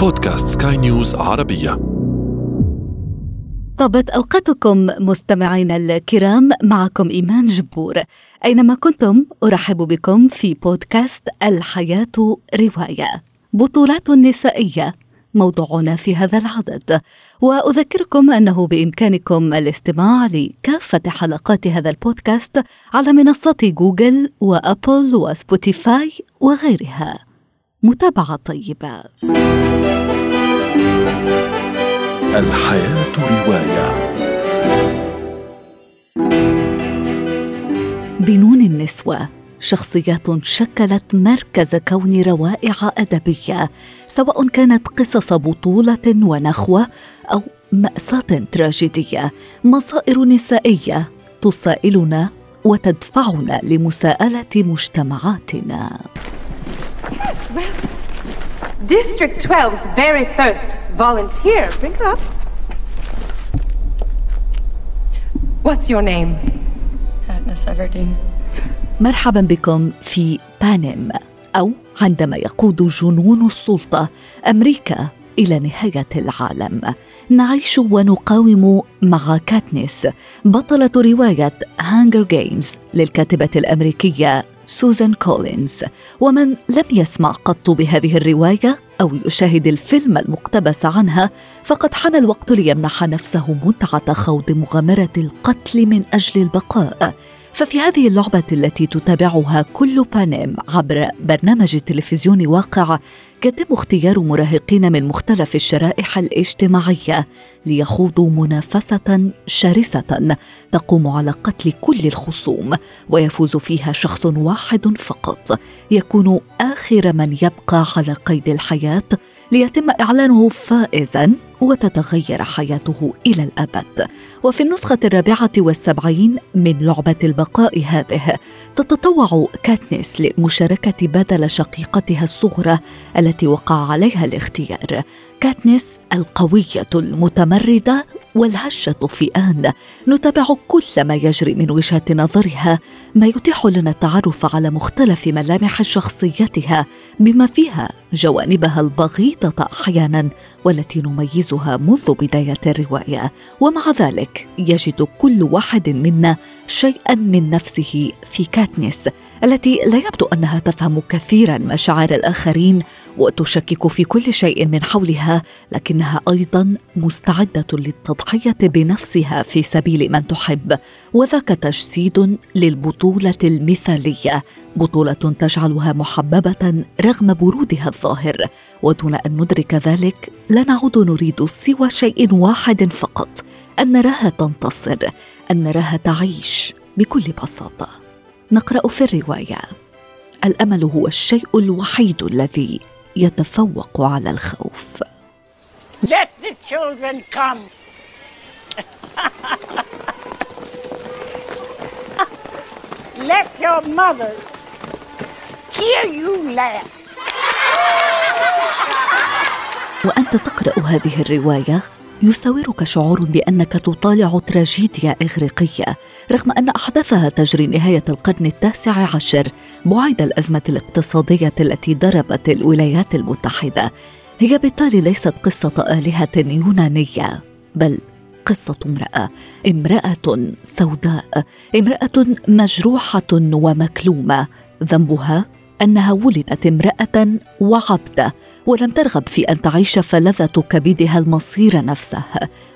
بودكاست سكاي نيوز عربية. طابت أوقاتكم مستمعينا الكرام معكم إيمان جبور. أينما كنتم أرحب بكم في بودكاست الحياة رواية. بطولات نسائية موضوعنا في هذا العدد. وأذكركم أنه بإمكانكم الاستماع لكافة حلقات هذا البودكاست على منصات جوجل وأبل وسبوتيفاي وغيرها. متابعة طيبة. الحياة رواية. بنون النسوة شخصيات شكلت مركز كون روائع أدبية سواء كانت قصص بطولة ونخوة أو مأساة تراجيدية مصائر نسائية تسائلنا وتدفعنا لمساءلة مجتمعاتنا. Well, District 12's very first volunteer. Bring her up. What's your name? Katniss Everdeen. مرحبا بكم في بانم أو عندما يقود جنون السلطة أمريكا إلى نهاية العالم نعيش ونقاوم مع كاتنيس بطلة رواية Hunger Games للكاتبة الأمريكية سوزان كولينز. ومن لم يسمع قط بهذه الرواية أو يشاهد الفيلم المقتبس عنها فقد حان الوقت ليمنح نفسه متعة خوض مغامرة القتل من أجل البقاء. ففي هذه اللعبة التي تتابعها كل بانيم عبر برنامج تلفزيون واقع يتم اختيار مراهقين من مختلف الشرائح الاجتماعية ليخوضوا منافسة شرسة تقوم على قتل كل الخصوم ويفوز فيها شخص واحد فقط. يكون آخر من يبقى على قيد الحياة ليتم إعلانه فائزا وتتغير حياته إلى الأبد. وفي النسخة الرابعة والسبعين من لعبة البقاء هذه تتطوع كاتنيس للمشاركة بدل شقيقتها الصغرى التي وقع عليها الاختيار. كاتنيس القوية المتمردة والهشة في آن. نتابع كل ما يجري من وجهة نظرها ما يتيح لنا التعرف على مختلف ملامح شخصيتها بما فيها جوانبها البغيضة أحيانا والتي نميزها منذ بداية الرواية. ومع ذلك يجد كل واحد منا شيئا من نفسه في كاتنيس التي لا يبدو أنها تفهم كثيرا مشاعر الآخرين وتشكك في كل شيء من حولها لكنها أيضا مستعدة للتضحية بنفسها في سبيل من تحب. وذاك تجسيد للبطولة المثالية بطولة تجعلها محببة رغم برودها الظاهر. ودون أن ندرك ذلك لا نعود نريد سوى شيء واحد فقط أن نراها تنتصر أن نراها تعيش بكل بساطة. نقرأ في الرواية الأمل هو الشيء الوحيد الذي يتفوق على الخوف Let the children come. Let your mothers hear you laugh. وأنت تقرأ هذه الرواية يساورك شعور بأنك تطالع تراجيديا إغريقية رغم أن احداثها تجري نهاية القرن التاسع عشر بعيد الأزمة الاقتصادية التي ضربت الولايات المتحدة. هي بالتالي ليست قصة آلهة يونانية بل قصة امرأة امرأة سوداء امرأة مجروحة ومكلومة. ذنبها أنها ولدت امرأة وعبدة ولم ترغب في أن تعيش فلذة كبدها المصير نفسه.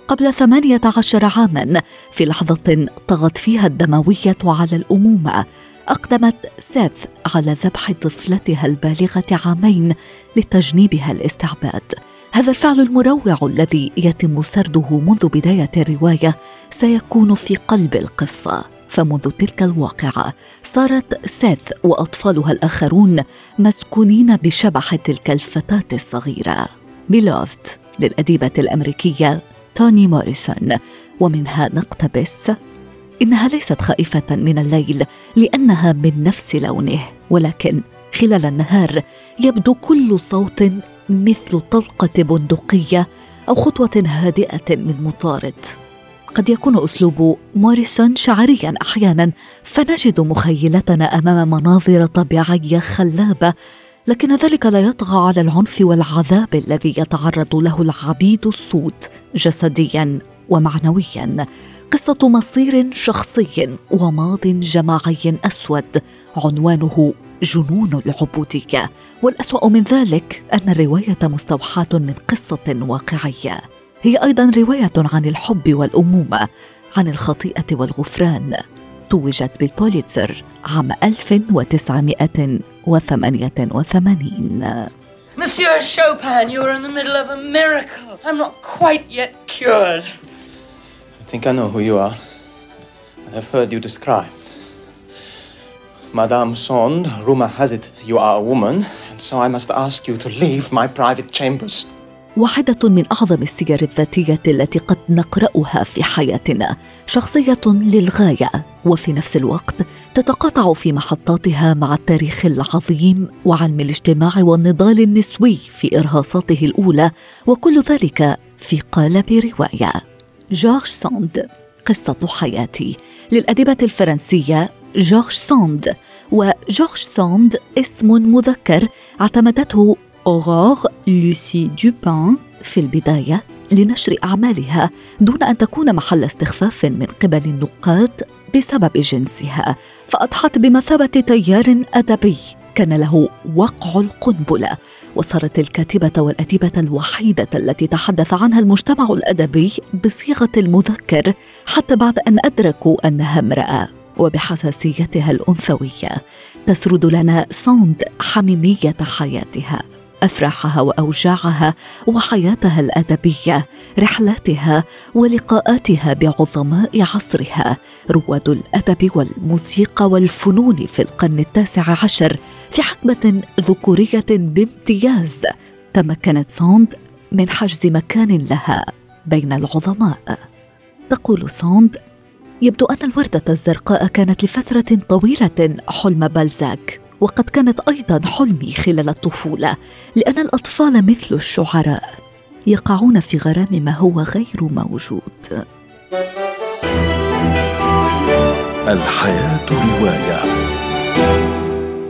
قبل ثمانية عشر عاما في لحظة طغت فيها الدموية على الأمومة. أقدمت سيث على ذبح طفلتها البالغة عامين لتجنيبها الاستعباد. هذا الفعل المروع الذي يتم سرده منذ بداية الرواية سيكون في قلب القصة. فمنذ تلك الواقعة صارت سيث وأطفالها الآخرون مسكونين بشبح تلك الفتاة الصغيرة. بلوفت للأديبة الأمريكية توني موريسون. ومنها نقتبس إنها ليست خائفة من الليل لأنها من نفس لونه ولكن خلال النهار يبدو كل صوت مثل طلقة بندقية أو خطوة هادئة من مطارد. قد يكون أسلوب موريسون شعريا أحيانا فنجد مخيلتنا أمام مناظر طبيعية خلابة لكن ذلك لا يطغى على العنف والعذاب الذي يتعرض له العبيد السود جسديا ومعنويا. قصة مصير شخصي وماض جماعي أسود عنوانه جنون العبودية. والأسوأ من ذلك أن الرواية مستوحاة من قصة واقعية. هي أيضا روايه عن الحب والامومه عن الخطيئه والغفران توجت بالبوليتزر عام 1988 Monsieur Chopin, you are in the middle of a miracle. I'm not quite yet cured. I think I know who you are. I have heard you described. Madame Sand, rumor has it you are a woman, and so I must ask you to leave my private chambers. واحدة من أعظم السير الذاتية التي قد نقرأها في حياتنا، شخصية للغاية. وفي نفس الوقت تتقاطع في محطاتها مع التاريخ العظيم وعلم الاجتماع والنضال النسوي في إرهاصاته الأولى وكل ذلك في قالب رواية. جورج ساند قصة حياتي. للأديبة الفرنسية جورج ساند. وجورج ساند اسم مذكر اعتمدته أوغور لوسي دوبان في البداية لنشر أعمالها دون أن تكون محل استخفاف من قبل النقاد بسبب جنسها فأضحت بمثابة تيار أدبي كان له وقع القنبلة وصارت الكاتبة والأديبة الوحيدة التي تحدث عنها المجتمع الأدبي بصيغة المذكر حتى بعد أن أدركوا أنها امرأة وبحساسيتها الأنثوية تسرد لنا ساند حميمية حياتها. افراحها وأوجاعها وحياتها الأدبية رحلاتها ولقاءاتها بعظماء عصرها. رواد الأدب والموسيقى والفنون في القرن التاسع عشر في حقبة ذكورية بامتياز تمكنت ساند من حجز مكان لها بين العظماء. تقول ساند يبدو أن الوردة الزرقاء كانت لفترة طويلة حلم بالزاك وقد كانت أيضا حلمي خلال الطفولة لأن الأطفال مثل الشعراء يقعون في غرام ما هو غير موجود. الحياة رواية.